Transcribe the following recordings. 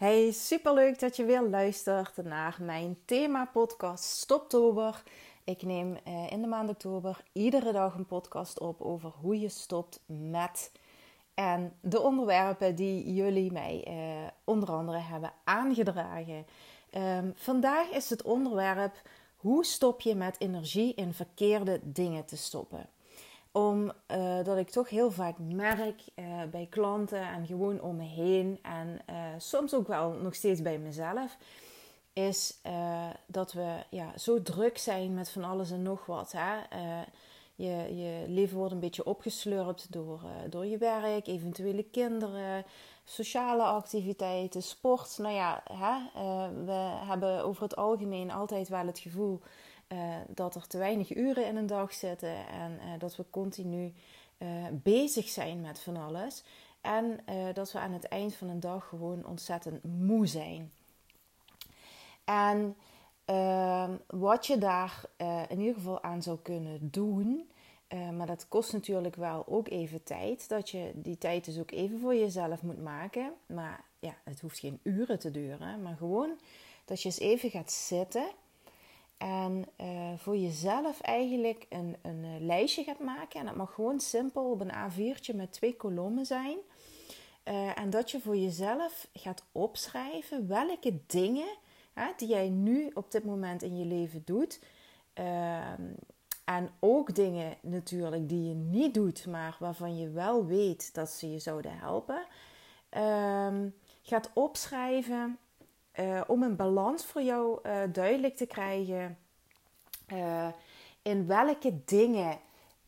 Hey, superleuk dat je weer luistert naar mijn thema-podcast Stoptober. Ik neem eh, in de maand oktober iedere dag een podcast op over hoe je stopt met en de onderwerpen die jullie mij eh, onder andere hebben aangedragen. Um, vandaag is het onderwerp hoe stop je met energie in verkeerde dingen te stoppen omdat uh, ik toch heel vaak merk uh, bij klanten en gewoon om me heen en uh, soms ook wel nog steeds bij mezelf, is dat we ja, zo druk zijn met van alles en nog wat. Hè? je, je leven wordt een beetje opgeslurpt door, door je werk, eventuele kinderen, sociale activiteiten, sport. Nou ja, hè? we hebben over het algemeen altijd wel het gevoel uh, dat er te weinig uren in een dag zitten en uh, dat we continu uh, bezig zijn met van alles. En dat we aan het eind van een dag gewoon ontzettend moe zijn. En ehm, wat je daar in ieder geval aan zou kunnen doen, maar dat kost natuurlijk wel ook even tijd, dat je die tijd dus ook even voor jezelf moet maken. Maar ja, het hoeft geen uren te duren, maar gewoon dat je eens even gaat zitten en uh, voor jezelf eigenlijk een, een uh, lijstje gaat maken. En dat mag gewoon simpel op een A4'tje met twee kolommen zijn. Uh, en dat je voor jezelf gaat opschrijven welke dingen die jij nu op dit moment in je leven doet. Ehm, en ook dingen natuurlijk die je niet doet, maar waarvan je wel weet dat ze je zouden helpen. Ehm, gaat opschrijven uh, om een balans voor jou uh, duidelijk te krijgen uh, in welke dingen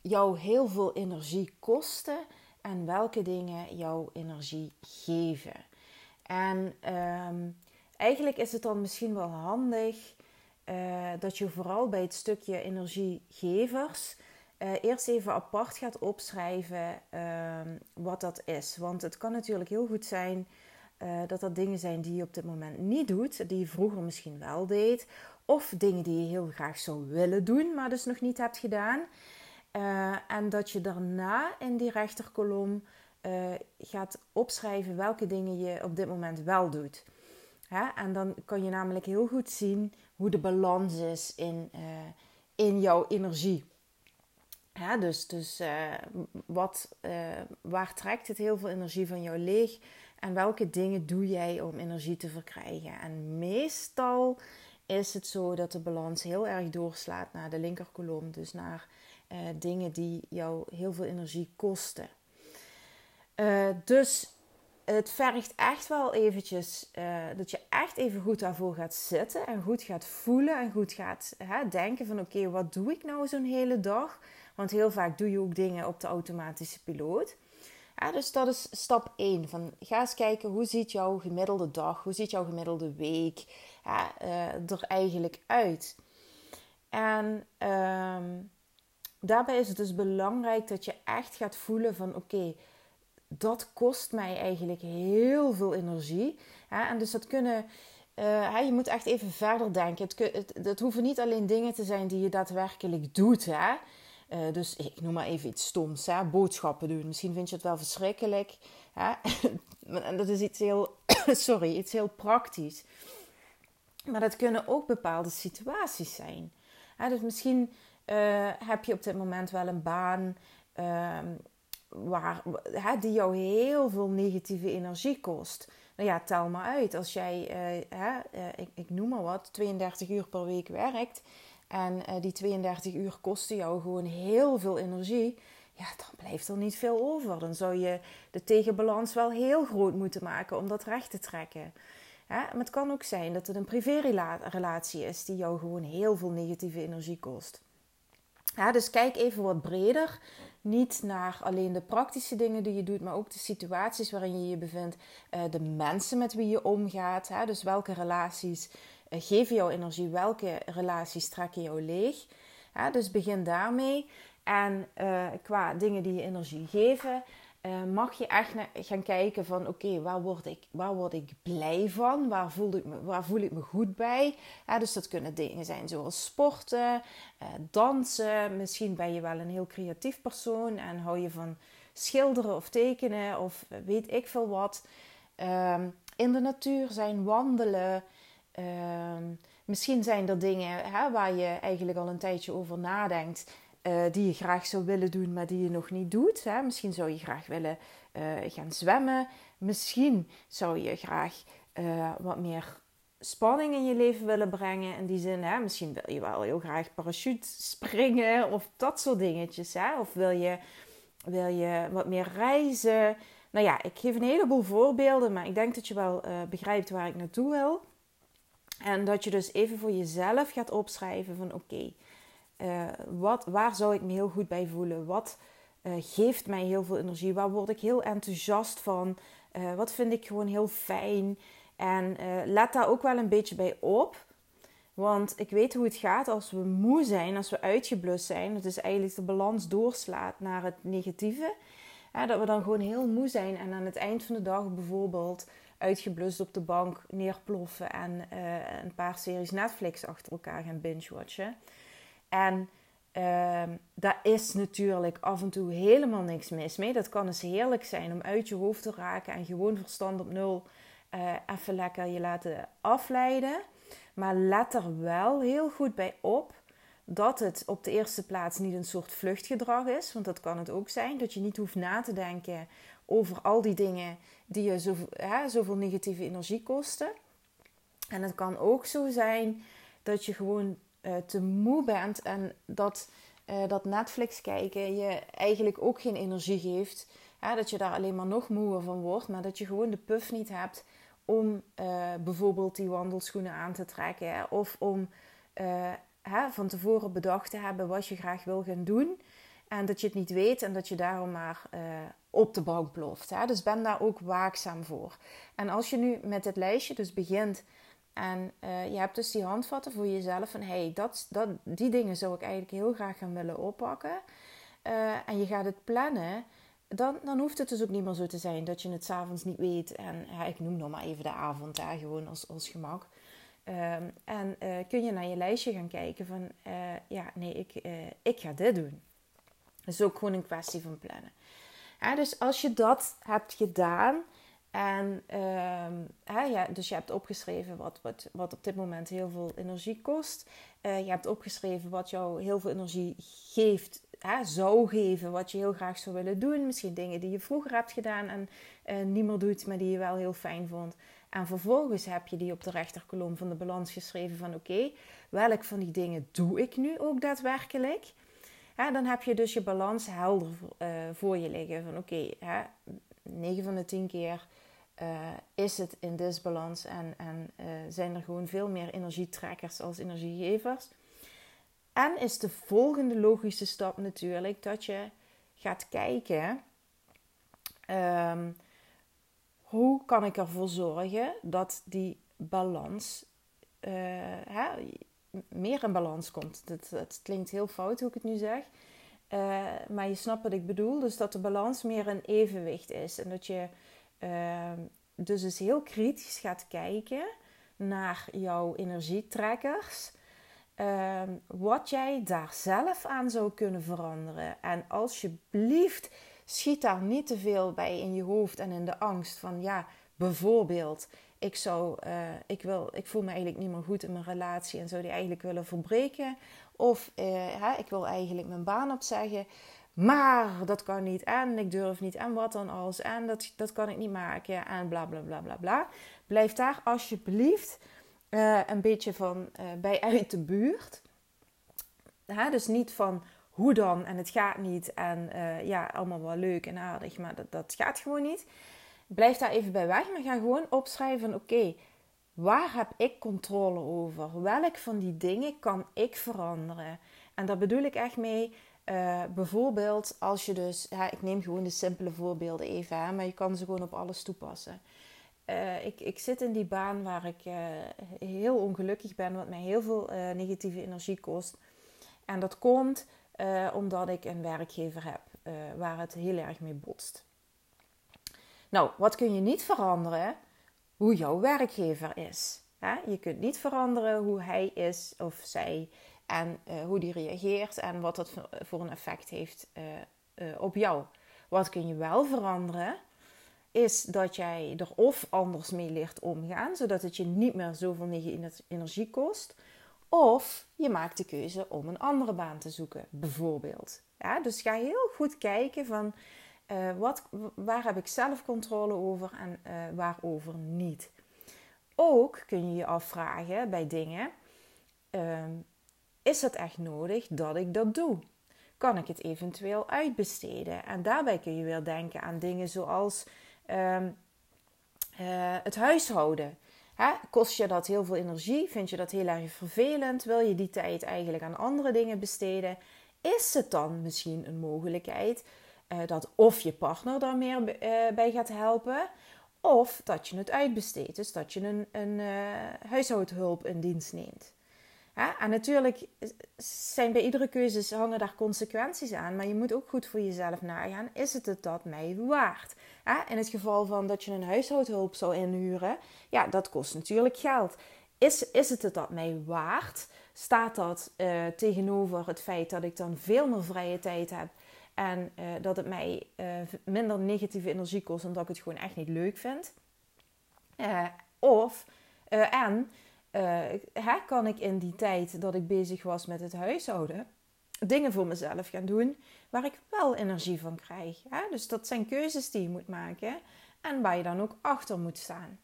jou heel veel energie kosten en welke dingen jou energie geven. En um, eigenlijk is het dan misschien wel handig dat je vooral bij het stukje energiegevers eerst even apart gaat opschrijven ehm, wat dat is. Want het kan natuurlijk heel goed zijn uh, dat dat dingen zijn die je op dit moment niet doet, die je vroeger misschien wel deed. Of dingen die je heel graag zou willen doen, maar dus nog niet hebt gedaan. Uh, en dat je daarna in die rechterkolom uh, gaat opschrijven welke dingen je op dit moment wel doet. Hè? En dan kan je namelijk heel goed zien hoe de balans is in, in jouw energie. Hè? Dus, dus wat, waar trekt het heel veel energie van jou leeg? En welke dingen doe jij om energie te verkrijgen? En meestal is het zo dat de balans heel erg doorslaat naar de linkerkolom. Dus naar uh, dingen die jou heel veel energie kosten. Dus het vergt echt wel eventjes dat je echt even goed daarvoor gaat zitten. En goed gaat voelen en goed gaat hè, denken van oké, wat doe ik nou zo'n hele dag? Want heel vaak doe je ook dingen op de automatische piloot. Ja, dus dat is stap 1. Van, ga eens kijken hoe ziet jouw gemiddelde dag, hoe ziet jouw gemiddelde week ja, uh, er eigenlijk uit. En um, daarbij is het dus belangrijk dat je echt gaat voelen van oké, dat kost mij eigenlijk heel veel energie. En dus dat kunnen... Uh, je moet echt even verder denken. Het, het, het, hoeven niet alleen dingen te zijn die je daadwerkelijk doet. Hè? Uh, dus ik noem maar even iets stoms, hè? boodschappen doen. Misschien vind je het wel verschrikkelijk. Hè? en dat is iets heel, sorry, iets heel praktisch. Maar dat kunnen ook bepaalde situaties zijn. Hè? Dus misschien uh, heb je op dit moment wel een baan uh, waar, hè, die jou heel veel negatieve energie kost. Nou ja, tel maar uit. Als jij, hè, ik, ik noem maar wat, 32 uur per week werkt en uh, die 32 uur kosten jou gewoon heel veel energie, ja, dan blijft er niet veel over. Dan zou je de tegenbalans wel heel groot moeten maken om dat recht te trekken. Maar het kan ook zijn dat het een privérelatie is die jou gewoon heel veel negatieve energie kost. Ja, dus kijk even wat breder. Niet naar alleen de praktische dingen die je doet, maar ook de situaties waarin je je bevindt. Uh, de mensen met wie je omgaat. Dus welke relaties geven jou energie, welke relaties trekken jou leeg. Dus begin daarmee. En uh, qua dingen die je energie geven, uh, mag je echt gaan kijken van oké, waar, word ik, waar word ik blij van? Waar voel ik me, waar voel ik me goed bij? Dus dat kunnen dingen zijn zoals sporten, dansen. Misschien ben je wel een heel creatief persoon en hou je van schilderen of tekenen of weet ik veel wat. Uh, in de natuur zijn, wandelen. Ehm, misschien zijn er dingen hè, waar je eigenlijk al een tijdje over nadenkt. Uh, die je graag zou willen doen, maar die je nog niet doet. Hè? Misschien zou je graag willen uh, gaan zwemmen. Misschien zou je graag uh, wat meer spanning in je leven willen brengen. In die zin, hè? misschien wil je wel heel graag parachute springen of dat soort dingetjes. Hè? Of wil je, wil je wat meer reizen. Nou ja, ik geef een heleboel voorbeelden, maar ik denk dat je wel begrijpt waar ik naartoe wil. En dat je dus even voor jezelf gaat opschrijven van oké, okay, wat waar zou ik me heel goed bij voelen? Wat uh, geeft mij heel veel energie? Waar word ik heel enthousiast van? Uh, wat vind ik gewoon heel fijn? En let daar ook wel een beetje bij op. Want ik weet hoe het gaat als we moe zijn, als we uitgeblust zijn. Dat is eigenlijk de balans doorslaat naar het negatieve. dat we dan gewoon heel moe zijn en aan het eind van de dag bijvoorbeeld uitgeblust op de bank neerploffen en een paar series Netflix achter elkaar gaan binge-watchen. En uh, daar is natuurlijk af en toe helemaal niks mis mee. Dat kan eens heerlijk zijn om uit je hoofd te raken en gewoon verstand op nul uh, even lekker je laten afleiden. Maar let er wel heel goed bij op dat het op de eerste plaats niet een soort vluchtgedrag is. Want dat kan het ook zijn. Dat je niet hoeft na te denken over al die dingen die je zoveel, hè, zoveel negatieve energie kosten. En het kan ook zo zijn dat je gewoon uh, te moe bent en dat, uh, dat Netflix kijken je eigenlijk ook geen energie geeft. dat je daar alleen maar nog moeer van wordt, maar dat je gewoon de puff niet hebt om uh, bijvoorbeeld die wandelschoenen aan te trekken of om hè, van tevoren bedacht te hebben wat je graag wil gaan doen. En dat je het niet weet en dat je daarom maar op de bank ploft. Hè? Dus ben daar ook waakzaam voor. En als je nu met het lijstje dus begint en uh, je hebt dus die handvatten voor jezelf van hey, dat, dat, die dingen zou ik eigenlijk heel graag gaan willen oppakken. Uh, en je gaat het plannen, dan, dan hoeft het dus ook niet meer zo te zijn dat je het s'avonds niet weet. En ik noem nog maar even de avond daar gewoon als, als gemak. Uh, en kun je naar je lijstje gaan kijken van ja, nee, ik, ik ga dit doen. Dat is ook gewoon een kwestie van plannen. Dus als je dat hebt gedaan, en uh, ja, dus je hebt opgeschreven wat, wat, wat op dit moment heel veel energie kost. Uh, je hebt opgeschreven wat jou heel veel energie geeft, hè, zou geven, wat je heel graag zou willen doen. Misschien dingen die je vroeger hebt gedaan en uh, niet meer doet, maar die je wel heel fijn vond. En vervolgens heb je die op de rechterkolom van de balans geschreven van oké, welk van die dingen doe ik nu ook daadwerkelijk? Dan heb je dus je balans helder uh, voor je liggen. Van oké, okay, 9 van de 10 keer uh, is het in disbalans en, en uh, zijn er gewoon veel meer energietrekkers als energiegevers. En is de volgende logische stap natuurlijk dat je gaat kijken um, hoe kan ik ervoor zorgen dat die balans hè, meer in balans komt. Het, klinkt heel fout hoe ik het nu zeg. maar je snapt wat ik bedoel. Dus dat de balans meer in evenwicht is. En dat je Ehm, dus eens heel kritisch gaat kijken naar jouw energietrekkers. Ehm, wat jij daar zelf aan zou kunnen veranderen. En alsjeblieft, schiet daar niet te veel bij in je hoofd en in de angst van ja, bijvoorbeeld, ik, zou, uh, ik, wil, ik voel me eigenlijk niet meer goed in mijn relatie en zou die eigenlijk willen verbreken. Of hè, ik wil eigenlijk mijn baan opzeggen. Maar dat kan niet en ik durf niet en wat dan als en dat, dat kan ik niet maken en bla bla bla bla bla. Blijf daar alsjeblieft uh, een beetje van bij uit de buurt. Hè? Dus niet van hoe dan en het gaat niet en ja, allemaal wel leuk en aardig, maar dat, dat gaat gewoon niet. Blijf daar even bij weg, maar ga gewoon opschrijven: oké, waar heb ik controle over? Welk van die dingen kan ik veranderen? En daar bedoel ik echt mee uh, bijvoorbeeld als je dus, ja, ik neem gewoon de simpele voorbeelden even, hè, maar je kan ze gewoon op alles toepassen. Uh, ik, ik zit in die baan waar ik uh, heel ongelukkig ben, wat mij heel veel negatieve energie kost. En dat komt omdat ik een werkgever heb waar het heel erg mee botst. Nou, wat kun je niet veranderen? Hoe jouw werkgever is. Je kunt niet veranderen hoe hij is of zij en uh, hoe die reageert en wat dat voor een effect heeft uh, uh, op jou. Wat kun je wel veranderen? is dat jij er of anders mee leert omgaan, zodat het je niet meer zoveel energie kost. Of je maakt de keuze om een andere baan te zoeken, bijvoorbeeld. Dus ga heel goed kijken van uh, wat, waar heb ik zelf controle over en uh, waarover niet. Ook kun je je afvragen bij dingen: uh, is het echt nodig dat ik dat doe? Kan ik het eventueel uitbesteden? En daarbij kun je weer denken aan dingen zoals ehm, eh, het huishouden. Hè? Kost je dat heel veel energie? Vind je dat heel erg vervelend? Wil je die tijd eigenlijk aan andere dingen besteden? Is het dan misschien een mogelijkheid dat of je partner daar meer uh, bij gaat helpen, of dat je het uitbesteedt, dus dat je een, een huishoudhulp in dienst neemt? En natuurlijk zijn bij iedere keuze hangen daar consequenties aan. Maar je moet ook goed voor jezelf nagaan. Is het het dat mij waard? In het geval van dat je een huishoudhulp zou inhuren. Ja, dat kost natuurlijk geld. Is, is het het dat mij waard? Staat dat tegenover het feit dat ik dan veel meer vrije tijd heb. En uh, dat het mij uh, minder negatieve energie kost. Omdat ik het gewoon echt niet leuk vind. of, en uh, kan ik in die tijd dat ik bezig was met het huishouden dingen voor mezelf gaan doen waar ik wel energie van krijg. Hè? Dus dat zijn keuzes die je moet maken en waar je dan ook achter moet staan.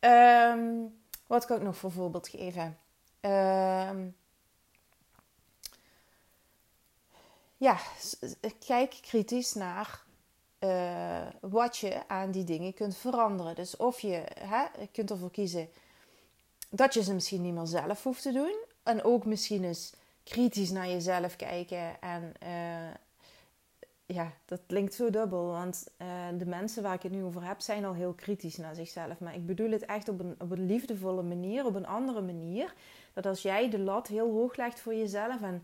Um, wat kan ik nog voor voorbeeld geven? Um, ja, kijk kritisch naar uh, wat je aan die dingen kunt veranderen. Dus of je hè, kunt ervoor kiezen dat je ze misschien niet meer zelf hoeft te doen. En ook misschien eens kritisch naar jezelf kijken. En uh, ja, dat klinkt zo dubbel. Want uh, de mensen waar ik het nu over heb, zijn al heel kritisch naar zichzelf. Maar ik bedoel het echt op een, op een liefdevolle manier, op een andere manier. Dat als jij de lat heel hoog legt voor jezelf en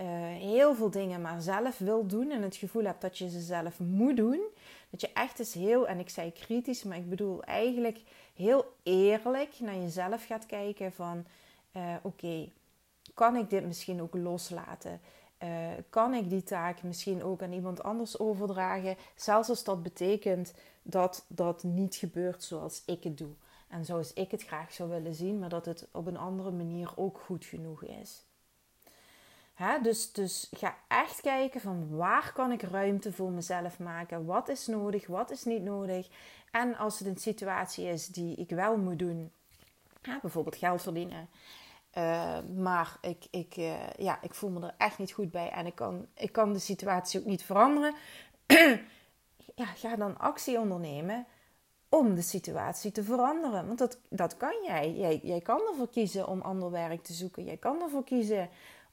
uh, heel veel dingen maar zelf wil doen en het gevoel hebt dat je ze zelf moet doen, dat je echt eens heel, en ik zei kritisch, maar ik bedoel eigenlijk heel eerlijk naar jezelf gaat kijken van uh, oké, kan ik dit misschien ook loslaten? Uh, kan ik die taak misschien ook aan iemand anders overdragen? Zelfs als dat betekent dat dat niet gebeurt zoals ik het doe. En zoals ik het graag zou willen zien, maar dat het op een andere manier ook goed genoeg is. Dus, dus ga echt kijken van waar kan ik ruimte voor mezelf maken? Wat is nodig, wat is niet nodig? En als het een situatie is die ik wel moet doen, bijvoorbeeld geld verdienen. Uh, maar ik, ik, uh, ja, ik voel me er echt niet goed bij en ik kan, ik kan de situatie ook niet veranderen. ja, ga dan actie ondernemen om de situatie te veranderen. Want dat, dat kan jij. jij. Jij kan ervoor kiezen om ander werk te zoeken. Jij kan ervoor kiezen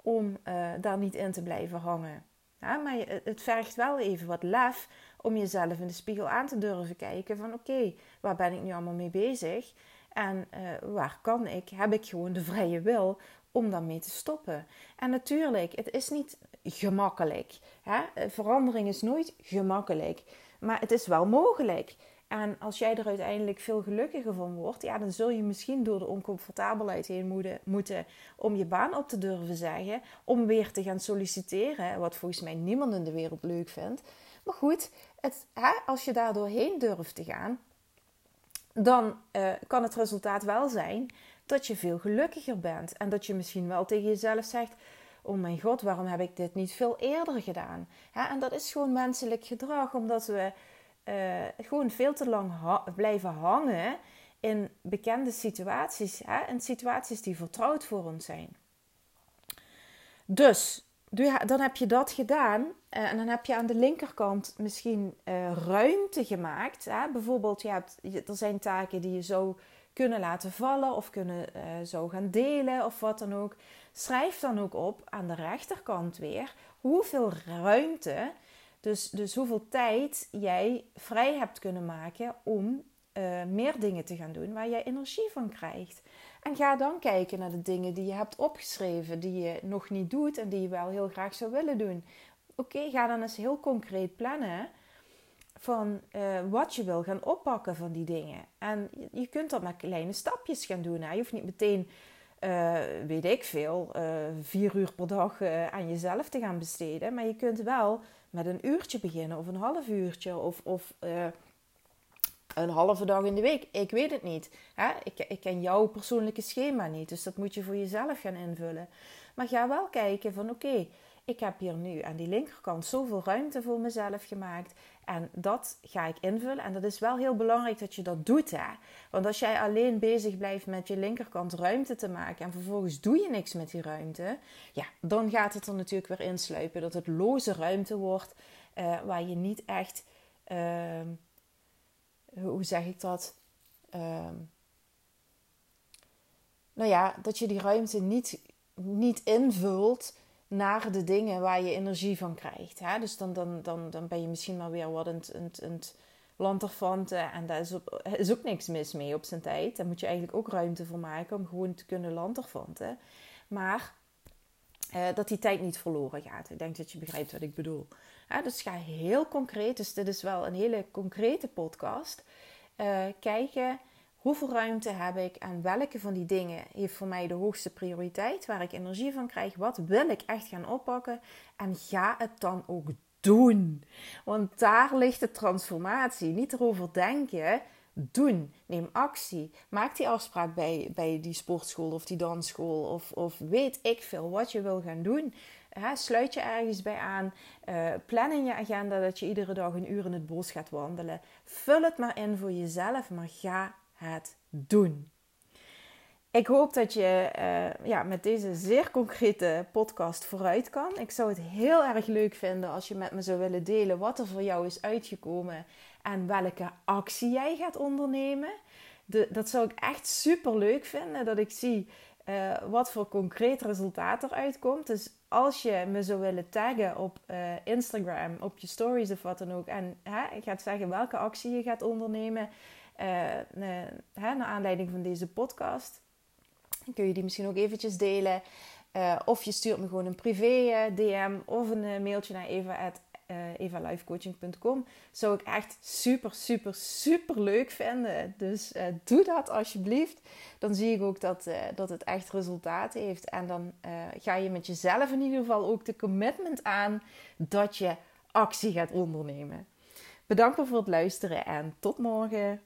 om uh, daar niet in te blijven hangen. Ja, maar het vergt wel even wat lef om jezelf in de spiegel aan te durven kijken van oké, waar ben ik nu allemaal mee bezig? En uh, waar kan ik? Heb ik gewoon de vrije wil om daarmee te stoppen? En natuurlijk, het is niet gemakkelijk. Hè? Verandering is nooit gemakkelijk. Maar het is wel mogelijk. En als jij er uiteindelijk veel gelukkiger van wordt, ja, dan zul je misschien door de oncomfortabelheid heen moeten om je baan op te durven zeggen, om weer te gaan solliciteren, wat volgens mij niemand in de wereld leuk vindt. Maar goed, het, hè, als je daar doorheen durft te gaan, dan uh, kan het resultaat wel zijn dat je veel gelukkiger bent. En dat je misschien wel tegen jezelf zegt: Oh mijn god, waarom heb ik dit niet veel eerder gedaan? en dat is gewoon menselijk gedrag, omdat we uh, gewoon veel te lang blijven hangen in bekende situaties. Hè? En situaties die vertrouwd voor ons zijn. Dus, dan heb je dat gedaan. Uh, en dan heb je aan de linkerkant misschien uh, ruimte gemaakt. Hè? Bijvoorbeeld, je hebt, er zijn taken die je zou kunnen laten vallen of kunnen zo gaan delen of wat dan ook. Schrijf dan ook op aan de rechterkant weer hoeveel ruimte dus, dus hoeveel tijd jij vrij hebt kunnen maken om uh, meer dingen te gaan doen waar jij energie van krijgt. En ga dan kijken naar de dingen die je hebt opgeschreven, die je nog niet doet en die je wel heel graag zou willen doen. Oké, ga dan eens heel concreet plannen van uh, wat je wil gaan oppakken van die dingen. En je kunt dat met kleine stapjes gaan doen. Hè? Je hoeft niet meteen, uh, weet ik veel, vier uur per dag aan jezelf te gaan besteden. Maar je kunt wel met een uurtje beginnen of een half uurtje. Of, of uh, een halve dag in de week. Ik weet het niet. Hè? Ik, ik ken jouw persoonlijke schema niet. Dus dat moet je voor jezelf gaan invullen. Maar ga wel kijken van oké, ik heb hier nu aan die linkerkant zoveel ruimte voor mezelf gemaakt. En dat ga ik invullen. En dat is wel heel belangrijk dat je dat doet. Hè? Want als jij alleen bezig blijft met je linkerkant ruimte te maken. en vervolgens doe je niks met die ruimte. ja, dan gaat het er natuurlijk weer insluipen dat het loze ruimte wordt. Uh, waar je niet echt. Uh, hoe zeg ik dat? Uh, nou ja, dat je die ruimte niet, niet invult naar de dingen waar je energie van krijgt. Hè? Dus dan, dan, dan, dan ben je misschien maar weer wat een, een. En daar is, is ook niks mis mee op zijn tijd. Daar moet je eigenlijk ook ruimte voor maken om gewoon te kunnen lanterfanten. Maar uh, dat die tijd niet verloren gaat. Ik denk dat je begrijpt wat ik bedoel. dus ga heel concreet. Dus dit is wel een hele concrete podcast. Uh, kijken Hoeveel ruimte heb ik en welke van die dingen heeft voor mij de hoogste prioriteit, waar ik energie van krijg? Wat wil ik echt gaan oppakken? En ga het dan ook doen. Want daar ligt de transformatie. Niet erover denken, doen. Neem actie. Maak die afspraak bij, bij die sportschool of die dansschool of, of weet ik veel wat je wil gaan doen. sluit je ergens bij aan. Uh, plan in je agenda dat je iedere dag een uur in het bos gaat wandelen. Vul het maar in voor jezelf, maar ga het doen. Ik hoop dat je uh, ja, met deze zeer concrete podcast vooruit kan. Ik zou het heel erg leuk vinden als je met me zou willen delen wat er voor jou is uitgekomen en welke actie jij gaat ondernemen. De, dat zou ik echt super leuk vinden, dat ik zie uh, wat voor concreet resultaat eruit komt. Dus als je me zou willen taggen op uh, Instagram, op je stories of wat dan ook, en hè, gaat zeggen welke actie je gaat ondernemen, uh, naar aanleiding van deze podcast. Kun je die misschien ook eventjes delen. Uh, of je stuurt me gewoon een privé DM of een mailtje naar eva evalifecoaching.com. Zou ik echt super, super, super leuk vinden. Dus doe dat alsjeblieft. Dan zie ik ook dat, dat het echt resultaat heeft. En dan ga je met jezelf in ieder geval ook de commitment aan dat je actie gaat ondernemen. Bedankt voor het luisteren en tot morgen.